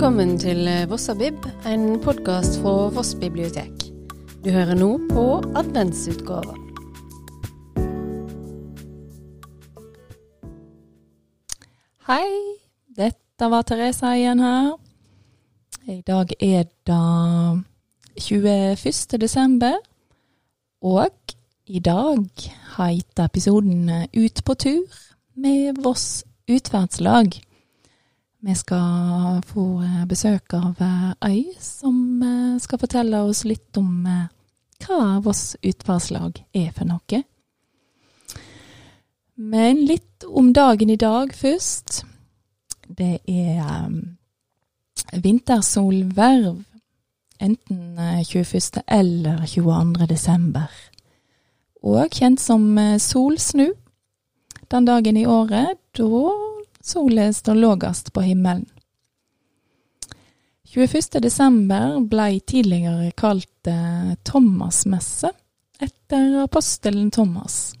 Velkommen til Vossabib, en podkast fra Voss bibliotek. Du hører nå på adventsutgava. Hei, dette var Teresa igjen her. I dag er det 21. desember, og i dag heter episoden Ut på tur med Voss utferdslag. Vi skal få eh, besøk av Øy, som eh, skal fortelle oss litt om eh, hva Voss utferdslag er for noe. Men litt om dagen i dag først. Det er vintersolverv enten 21. eller 22. desember. Og kjent som solsnu den dagen i året da sola står lågast på himmelen. 21. desember blei tidligere kalt eh, Thomasmesse etter apostelen Thomas.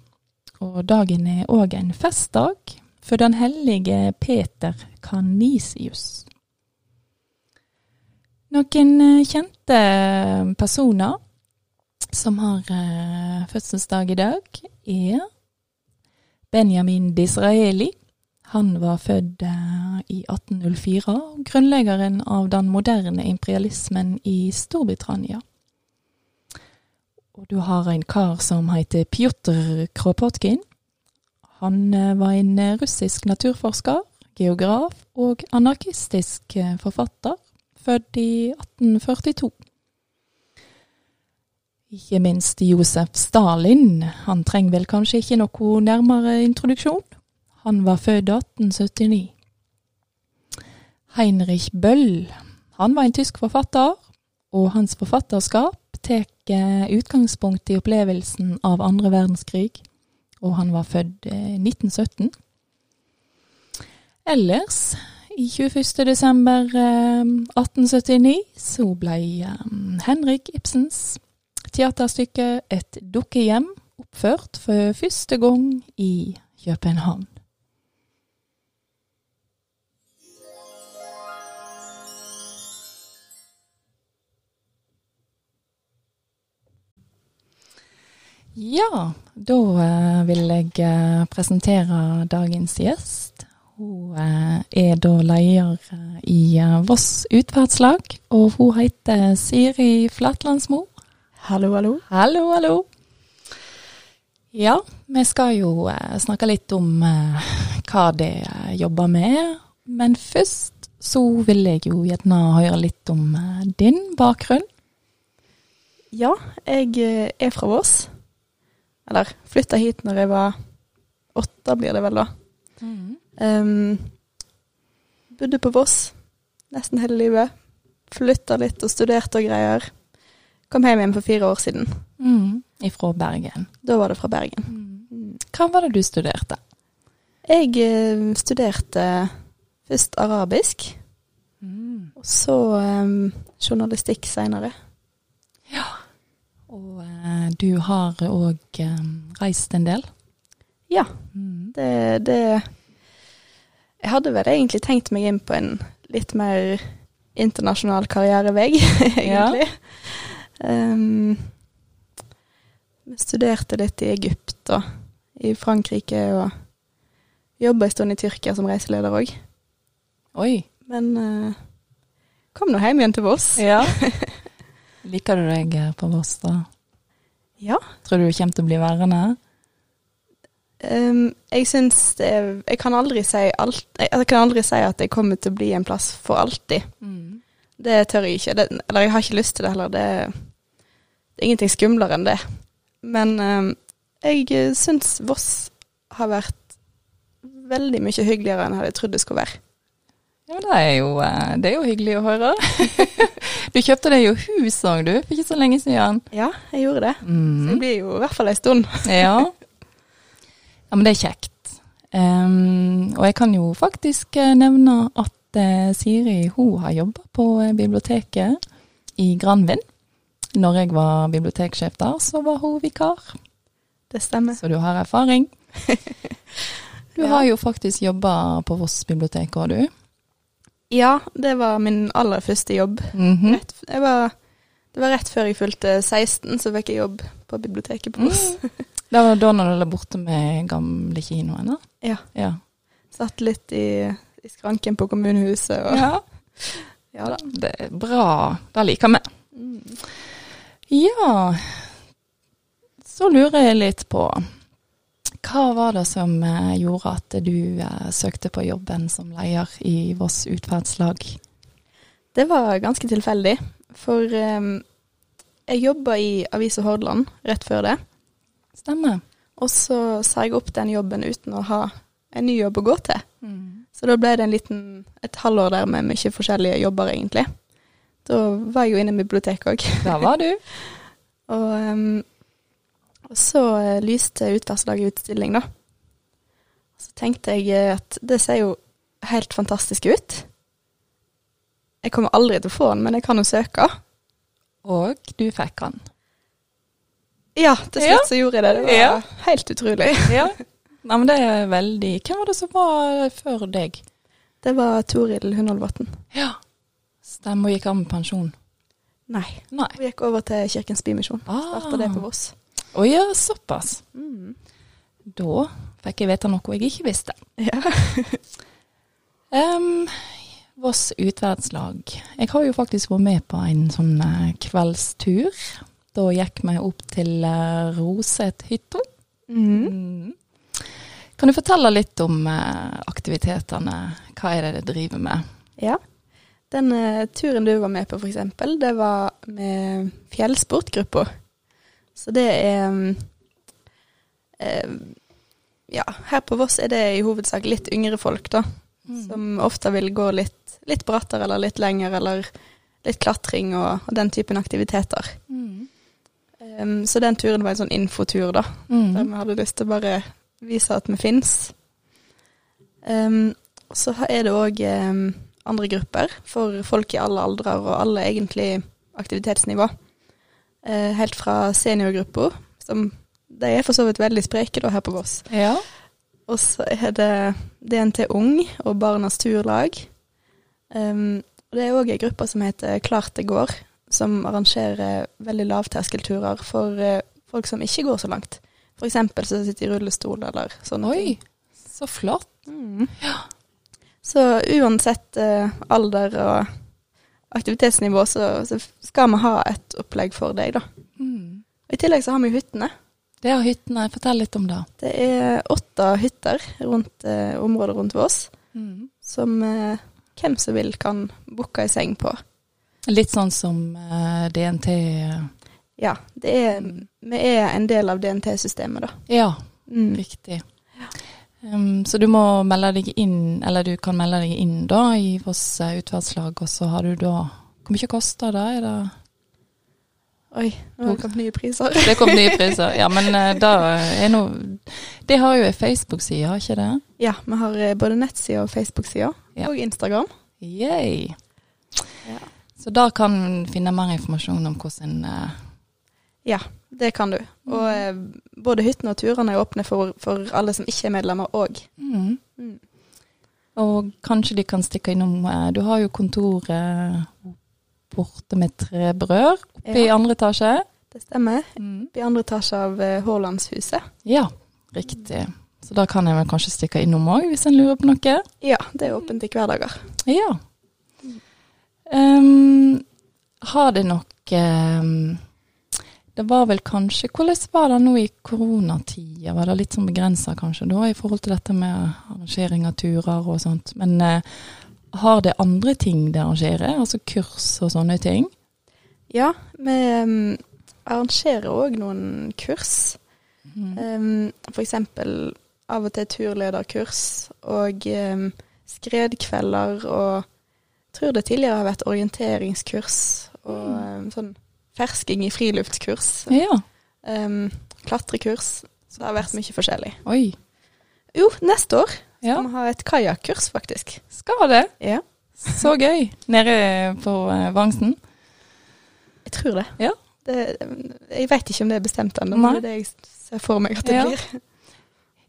Og dagen er òg en festdag for den hellige Peter Canisius. Noen eh, kjente personer som har eh, fødselsdag i dag, er Benjamin Disraeli. Han var født eh, i 1804, grunnleggeren av den moderne imperialismen i Storbritannia. Og du har en kar som heter Pjotr Kropotkin. Han eh, var en russisk naturforsker, geograf og anarkistisk eh, forfatter, født i 1842. Ikke minst Josef Stalin. Han trenger vel kanskje ikke noe nærmere introduksjon? Han var født 1879. Heinrich Bøll, han var en tysk forfatter, og hans forfatterskap tar utgangspunkt i opplevelsen av andre verdenskrig, og han var født 1917. Ellers, i 21. desember 1879, så ble Henrik Ibsens teaterstykke Et dukkehjem oppført for første gang i København. Ja, da uh, vil jeg uh, presentere dagens gjest. Hun uh, er da leder i Voss utferdslag, og hun heter Siri Flatlandsmo. Hallo, hallo. Hallo, hallo. Ja, vi skal jo snakke litt om hva det jobber med, men først så vil jeg jo gjerne høre litt om din bakgrunn. Ja, jeg er fra Voss. Eller flytta hit når jeg var åtte, blir det vel da. Mm. Um, bodde på Voss nesten hele livet. Flytta litt og studerte og greier. Kom hjem igjen for fire år siden. Mm. Fra Bergen? Da var det fra Bergen. Mm. Hva var det du studerte? Jeg uh, studerte først arabisk. Mm. Og så um, journalistikk seinere. Og eh, du har òg eh, reist en del? Ja. Mm. Det, det Jeg hadde vel egentlig tenkt meg inn på en litt mer internasjonal karrierevei, egentlig. Ja. Um, studerte litt i Egypt og i Frankrike, og jobba en stund i Tyrkia som reiseleder òg. Oi. Men uh, kom nå hjem igjen til Voss. Ja. Liker du deg på Voss, da? Ja. Tror du du kommer til å bli værende? Um, jeg syns Jeg kan aldri si alt Jeg kan aldri si at jeg kommer til å bli en plass for alltid. Mm. Det tør jeg ikke. Det, eller jeg har ikke lyst til det heller. Det, det er ingenting skumlere enn det. Men um, jeg syns Voss har vært veldig mye hyggeligere enn jeg hadde trodd det skulle være. Ja, men det er jo, eh, det er jo hyggelig å høre. du kjøpte deg jo hus òg, du, for ikke så lenge siden. Ja, jeg gjorde det. Mm. Så det blir jo i hvert fall ei stund. ja. ja, men det er kjekt. Um, og jeg kan jo faktisk eh, nevne at uh, Siri hun har jobba på biblioteket i Granvin. Når jeg var biblioteksjef der, så var hun vikar. Det stemmer. Så du har erfaring. Du ja. har jo faktisk jobba på Voss bibliotek òg, du. Ja, det var min aller første jobb. Mhm. Rett, jeg var, det var rett før jeg fylte 16, så fikk jeg jobb på biblioteket på Voss. Det var da når du la borte med gamle kinoen, da? Ja. Ja. Satt litt i, i skranken på kommunehuset og ja. Ja da. Det er bra. Det liker vi. Mm. Ja, så lurer jeg litt på hva var det som eh, gjorde at du eh, søkte på jobben som leder i Voss utferdslag? Det var ganske tilfeldig, for jeg jobba i Avisa Hordaland rett før det. Stemmer. Og så sa jeg opp den jobben uten å ha en ny jobb å gå til. Så da ble det en liten, et halvår der med mye forskjellige jobber, egentlig. Da var jeg jo inne i biblioteket òg. Der var du. Og, em, og så eh, lyste utferdslaget utstilling, da. Så tenkte jeg eh, at det ser jo helt fantastisk ut. Jeg kommer aldri til å få den, men jeg kan jo søke. Og du fikk den. Ja, til Ja. slutt så gjorde jeg det. Det var Ja. helt utrolig. Ja. Nei, men det er veldig Hvem var det som var før deg? Det var Toril Hundolvatn. Ja. Stemmer Hun gikk av med pensjon. Nei. Nei. Hun gikk over til Kirkens Bymisjon. Starta det på Voss. Å ja, såpass. Mm. Da fikk jeg vite noe jeg ikke visste. Ja. Um, Voss utferdslag. Jeg har jo faktisk vært med på en sånn eh, kveldstur. Da gikk vi opp til uh, Rosethytta. Mm. Mm. Kan du fortelle litt om eh, aktivitetene? Hva er det dere driver med? ja. Den eh, turen du var med på, eksempel, det var med fjellsportgruppa. Så det er mm, eh, Ja, her på Voss er det i hovedsak litt yngre folk, da. Som ofte vil gå litt, litt brattere eller litt lenger, eller litt klatring og, og den typen aktiviteter. Mm. Um, så den turen var en sånn infotur, da. Mm. Der vi hadde lyst til å bare vise at vi fins. Um, så er det òg um, andre grupper for folk i alle aldre og alle egentlig aktivitetsnivå. Eh, helt fra seniorgruppa, som de er for så vidt veldig spreke da her på Voss. Ja. Og så er det DNT Ung og Barnas Turlag. Um, det er òg ei gruppe som heter Klart det går, som arrangerer veldig lavterskelturer for uh, folk som ikke går så langt. For eksempel som sitter i rullestol eller sånne Oi, ting. så flott. Mm. Så uansett uh, alder og aktivitetsnivå, så, så skal vi ha et opplegg for deg, da. Mm. I tillegg så har vi hyttene. Det er hyttene. Fortell litt om det. Det er åtte hytter rundt eh, området rundt Vås Mm. som eh, hvem som vil kan booke ei seng på. Litt sånn som eh, DNT Ja, det er, vi er en del av DNT-systemet, da. Ja, Mm. riktig. Um, så du må melde deg inn, eller du kan melde deg inn da i Voss utvalgslag, og så har du da Hvor mye koster det? Er det Oi, nå har det kommet nye priser. Det kom nye priser. Ja, men eh, da er nå Det har jo ei Facebook-side, har ikke det? Ja, vi har eh, både nettside og Facebook-side, Ja. og Instagram. Yay. Ja. Så da kan en finne mer informasjon om hvordan en eh, Ja, det kan du. Og eh, både hyttene og turene er åpne for, for alle som ikke er medlemmer òg. mm. Mm. Og kanskje de kan stikke innom eh, Du har jo kontoret borte med tre brød oppe i andre etasje. Det stemmer. Mm. I andre etasje av eh, Haalandshuset. Ja, riktig. Så da kan jeg vel kanskje stikke innom òg, hvis en lurer på noe. Ja, det er åpent i hverdager. Ja. Um, har det nok um, Det var vel kanskje Hvordan var det nå i koronatida? Var det litt sånn begrensa kanskje da, i forhold til dette med arrangering av turer og sånt? Men eh, har det andre ting det arrangerer? Altså kurs og sånne ting? Ja, vi um, arrangerer òg noen kurs. Mm. Um, for eksempel av og til turlederkurs og um, skredkvelder og jeg tror det tidligere har vært orienteringskurs og um, sånn fersking i friluftskurs. Ja. Um, klatrekurs. Så det har vært mye forskjellig. Oi. Jo, neste år Ja. skal vi ha et kajakkurs, faktisk. Skal det? Ja, Så gøy. Nede på eh, Vangsen? jeg tror det. Ja. det jeg vet ikke om det er bestemt ennå, men det er det jeg ser for meg at det Ja. blir.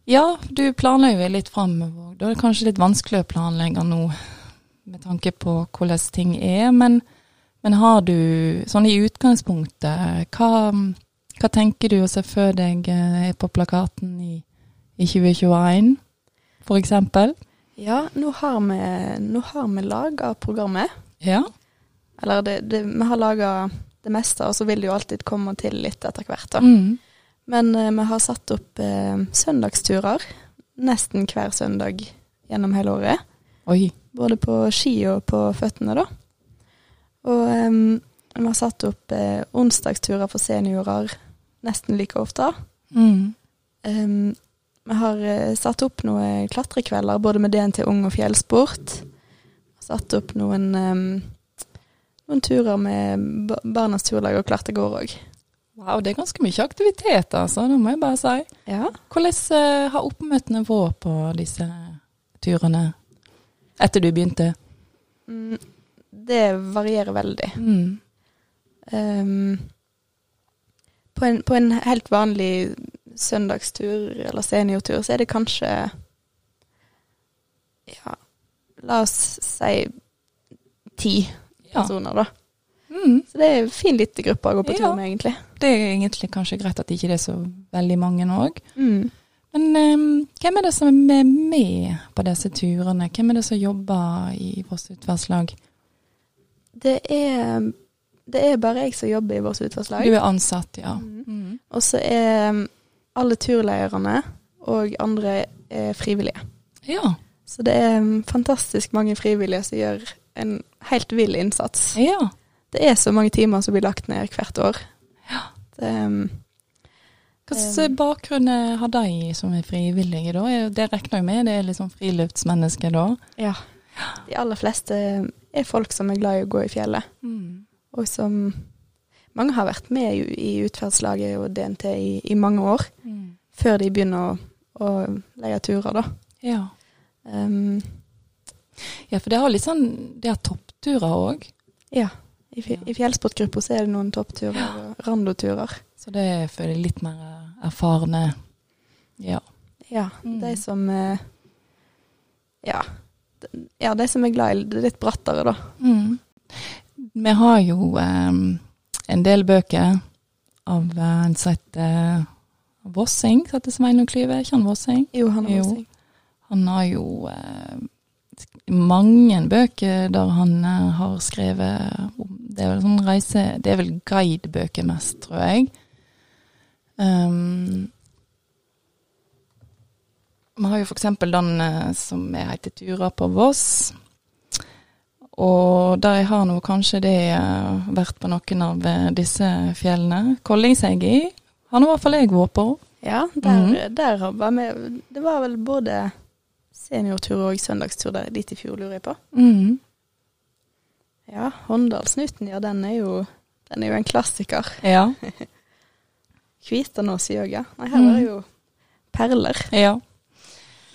Ja, du planlegger litt framover. Da er det kanskje litt vanskelig å planlegge nå med tanke på hvordan ting er. Men, men har du, sånn i utgangspunktet, hva, hva tenker du å se for deg eh, er på plakaten i, i 2021, for eksempel? Ja, nå har vi, nå har vi laga programmet. Ja. Eller det, det, vi har laga det meste, og så vil det jo alltid komme til litt etter hvert. da. Mm. Men eh, vi har satt opp eh, søndagsturer nesten hver søndag gjennom hele året. Oi. Både på ski og på føttene, da. Og vi har satt opp eh, onsdagsturer for seniorer nesten like ofte. Mm. Um, vi har eh, satt opp noen klatrekvelder både med DNT Ung og Fjellsport. Satt opp noen, um, noen turer med Barnas Turlag og Klatregård òg. Wow, det er ganske mye aktivitet, altså. Det må jeg bare si. Ja. Hvordan eh, har oppmøtene vært på disse turene etter du begynte? Mm, det varierer veldig. Mm. Um, på, en, på en helt vanlig søndagstur eller seniortur, så er det kanskje Ja, la oss si ti Ja. personer, da. Mm. Så det er en fin liten gruppe å gå på tur med, egentlig. Det er egentlig kanskje greit at ikke det er så veldig mange òg. Mm. Men eh, hvem er det som er med på disse turene? Hvem er det som jobber i Voss utferdslag? Det er det er bare jeg som jobber i vårt utvalgslag. Du er ansatt, ja. Mm. Mm. Og så er um, alle turleierne og andre frivillige. Ja. Så det er um, fantastisk mange frivillige som gjør en helt vill innsats. ja. Det er så mange timer som blir lagt ned hvert år. Ja. Det, um, Hva slags bakgrunn har de som er frivillige, da? Det regner jeg med, det er sånn friluftsmennesker da? ja. De aller fleste er folk som er glad i å gå i fjellet, Mm. og som Mange har vært med i, utferdslaget og DNT i, i mange år, Mm. før de begynner å, å leie turer, da. Ja. Um, ja, for det har litt sånn Det har toppturer òg. ja. I, I fjellsportgruppa så er det noen toppturer og randoturer. Så det er for de litt mer erfarne. Ja. Ja, Mm. de som eh, ja, ja, de som er glad i det litt brattere, da. Mm. Vi har jo em, en del bøker av eh, en som heter Vossing, som heter Sveinung Klyve. Han Vossing? Jo, han Jo. Vossing. Han har jo eh, mange bøker der han eh, har skrevet om Det er vel sånn reise Det er vel guidebøker mest, tror jeg. Um, vi har jo eksempel den eh, som heter Tura på Voss. Og der jeg har nå kanskje det eh, vært på noen av eh, disse fjellene. Kollingshegi har nå i hvert fall jeg vært på. Ja, der, Mhm. der var vi Det var vel både seniortur og søndagstur der dit i fjor, lurer jeg på. Mm. Ja, Håndalsnuten, ja, den er jo den er jo en klassiker. Ja. Kvitanås i ja. Nei, her mm. er det jo perler. Ja.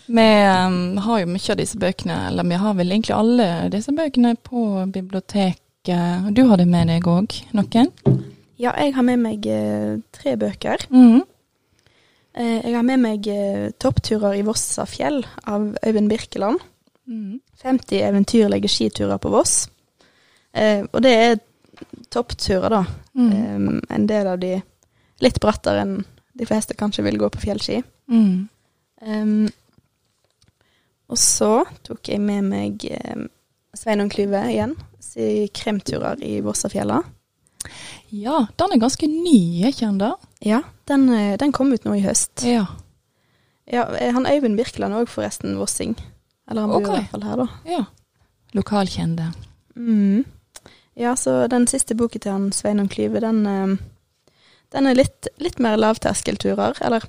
Vi em, har jo mye av disse bøkene, eller vi har vel egentlig alle disse bøkene på biblioteket. Du har det med deg òg, noen? Ja, jeg har med meg eh, tre bøker. Mm. Eh, jeg har med meg eh, 'Toppturer i Vossafjell' av Øyvind Birkeland. Mm. 50 eventyrlige skiturer på Voss. Eh, og det er toppturer, da. Mm. En del av de litt brattere enn de fleste kanskje vil gå på fjellski. Um, og så tok jeg med meg eh, Sveinung Klyve igjen, si kremturer i Vossafjella. Ja, den er ganske ny, er ikke den? Ja, den, eh, den kom ut nå i høst. Ja. Ja, eh, han Øyvind Birkeland òg forresten vossing. Eller han bor Ok. i hvert fall her, da. ja. Lokalkjente. Mm. Ja, så den siste boken til han Sveinung Klyve, den, eh, den er litt, litt mer lavterskelturer. Eller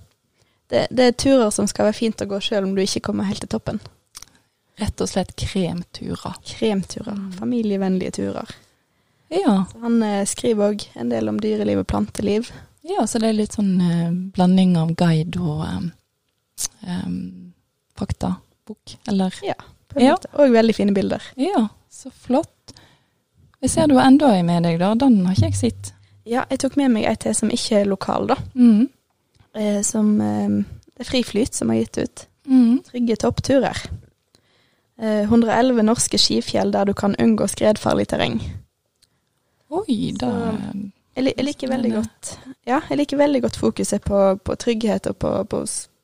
det, det er turer som skal være fint å gå sjøl om du ikke kommer helt til toppen. Rett og slett kremturer. Kremturer. Mm. Familievennlige turer. Ja. Så han eh, skriver òg en del om dyreliv og planteliv. ja, så det er litt sånn eh, blanding av guide og eh, em, faktabok, eller? På en Ja. måte. Og veldig fine bilder. Ja, så flott. Jeg ser du har enda ei med deg, da. Den har ikke jeg sett. Ja, jeg tok med meg ei til som ikke er lokal, da. Mm. Eh, som eh, Det er Friflyt som har gitt ut. Mm. Trygge toppturer. eh, 111 norske skifjell der du kan unngå skredfarlig terreng. Oi, da Jeg, jeg liker veldig godt Ja, jeg liker veldig godt fokuset på, på trygghet og på, på,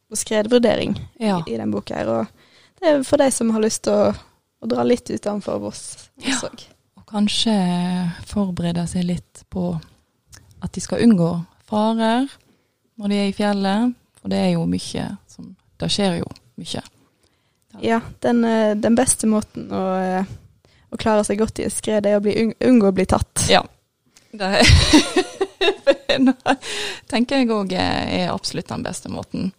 på skredvurdering Ja. i, i den boka her. Og det er for de som har lyst til å, å dra litt utenfor Voss. Ja. Og kanskje forberede seg litt på at de skal unngå farer når de er i fjellet. For det er jo mye som Det skjer jo mye. Ja, den, eh, den beste måten å, eh, å klare seg godt i et skred, er å bli, unngå å bli tatt. Ja. Det tenker jeg òg er absolutt den beste måten.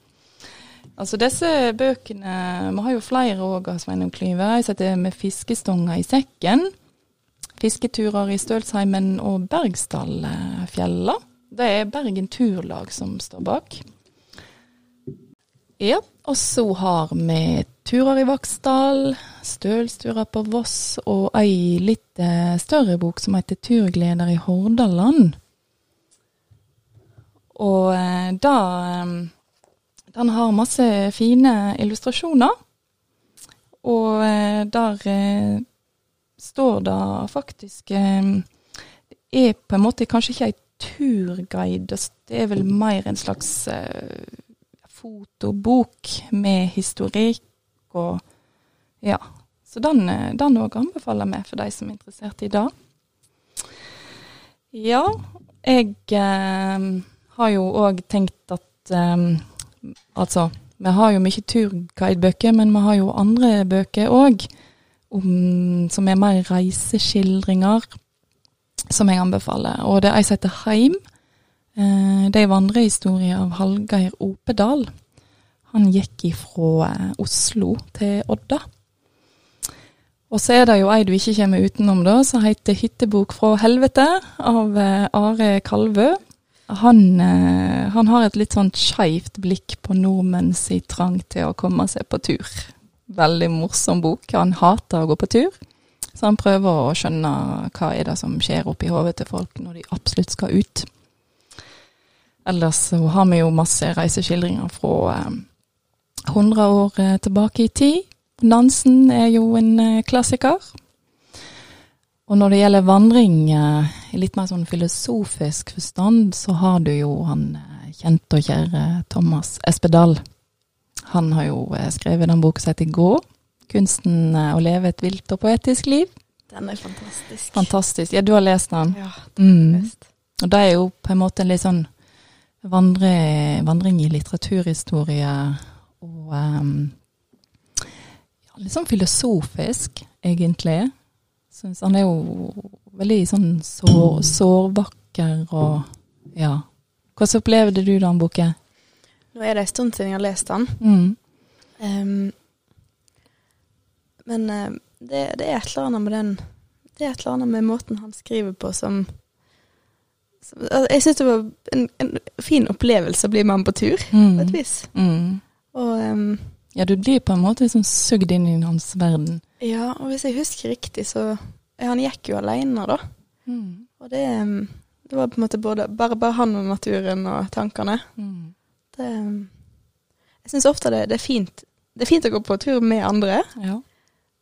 Altså disse bøkene Vi har jo flere òg av Sveinung Klyve. Jeg setter med 'Fiskestonga i sekken'. Fisketurer i Stølsheimen og Bergsdalfjella. Det er Bergen Turlag som står bak. Ja, og så har vi turer i Vaksdal, stølsturer på Voss og ei litt eh, større bok som heter 'Turgleder i Hordaland'. Og eh, da eh, Den har masse fine illustrasjoner. Og der står det faktisk Det er på en måte kanskje ikke ei turguide, det er vel mer en slags eh, fotobok med historikk og Ja. Så den eh, òg anbefaler vi for de som er interessert i det. Ja, jeg eh, har jo òg tenkt at eh, Altså, vi har jo mye turguidebøker, men vi har jo andre bøker òg som er mer reiseskildringer, som jeg anbefaler. Og det er ei som heter Heim. Eh, det er vandrehistorie av Hallgeir Opedal. Han gikk ifra eh, Oslo til Odda. Og så er det jo ei du ikke kommer utenom, da, som heter 'Hyttebok fra helvete' av eh, Are Kalvø. Han, han har et litt sånn skeivt blikk på nordmenn sin trang til å komme seg på tur. Veldig morsom bok. Han hater å gå på tur, så han prøver å skjønne hva er det som skjer oppi hodet til folk når de absolutt skal ut. Ellers så har vi jo masse reiseskildringer fra eh, 100 år eh, tilbake i tid. Nansen er jo en eh, klassiker. Og når det gjelder vandring eh, i litt mer sånn filosofisk forstand, så har du jo han eh, kjente og kjære Thomas Espedal. Han har jo skrevet den boka som heter Gå. Kunsten eh, å leve et vilt og poetisk liv. Den er fantastisk. Fantastisk. Ja, du har lest den? Ja, Mm. Og det er jo på en måte en litt sånn vandre, vandring i litteraturhistorie og um, ja, litt sånn filosofisk, egentlig. Syns han er jo veldig sånn sår, sårvakker og ja. Hvordan opplevde du den boken? Nå er det en stund siden jeg har lest den. Mm. Ehm, men eh, det, det er et eller annet med den Det er et eller annet med måten han skriver på som, som altså, Jeg syns det var en, en fin opplevelse å bli med ham på tur, på et Mm. vis. Mm. Og um, Ja, du blir på en måte liksom sugd inn i hans verden. ja, og hvis jeg husker riktig, så Han gikk jo alene, da. Mm. Og det, ehm, det var på en måte både, bare, bare han og naturen og tankene. Mm. Det, ehm, jeg syns ofte det, det er fint Det er fint å gå på tur med andre, Ja.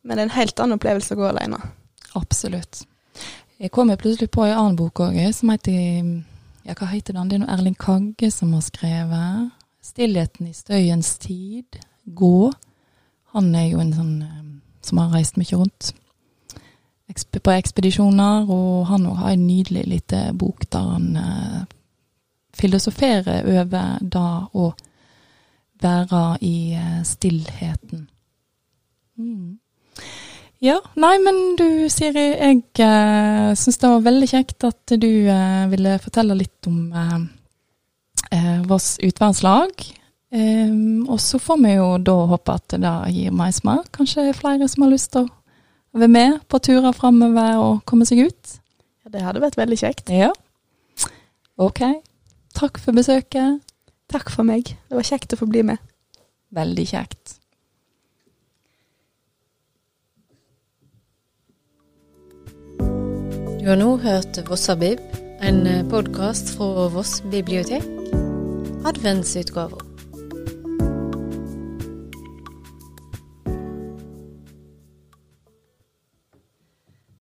Men det er en helt annen opplevelse å gå alene. Absolutt. Jeg kommer plutselig på en annen bok òg, som heter Ja, hva heter den? Det er noe Erling Kagge som har skrevet. 'Stillheten i støyens tid'. Gå. Han er jo en sånn eh, som har reist mye rundt på ekspedisjoner, og han òg har en nydelig liten bok der han eh, filosoferer over det å være i eh, stillheten. Mm. Ja, nei, men du Siri, jeg eh, syns det var veldig kjekt at du eh, ville fortelle litt om eh, vårt utvernslag. Um, og så får vi jo da håpe at det gir meg smak. Kanskje flere som har lyst til å være med på turer framover og komme seg ut. Ja, det hadde vært veldig kjekt. Ja. Ok. Takk for besøket. Takk for meg. Det var kjekt å få bli med. Veldig kjekt. Du har nå hørt Vossabib, en podkast fra Voss bibliotek. Adventsutgaver.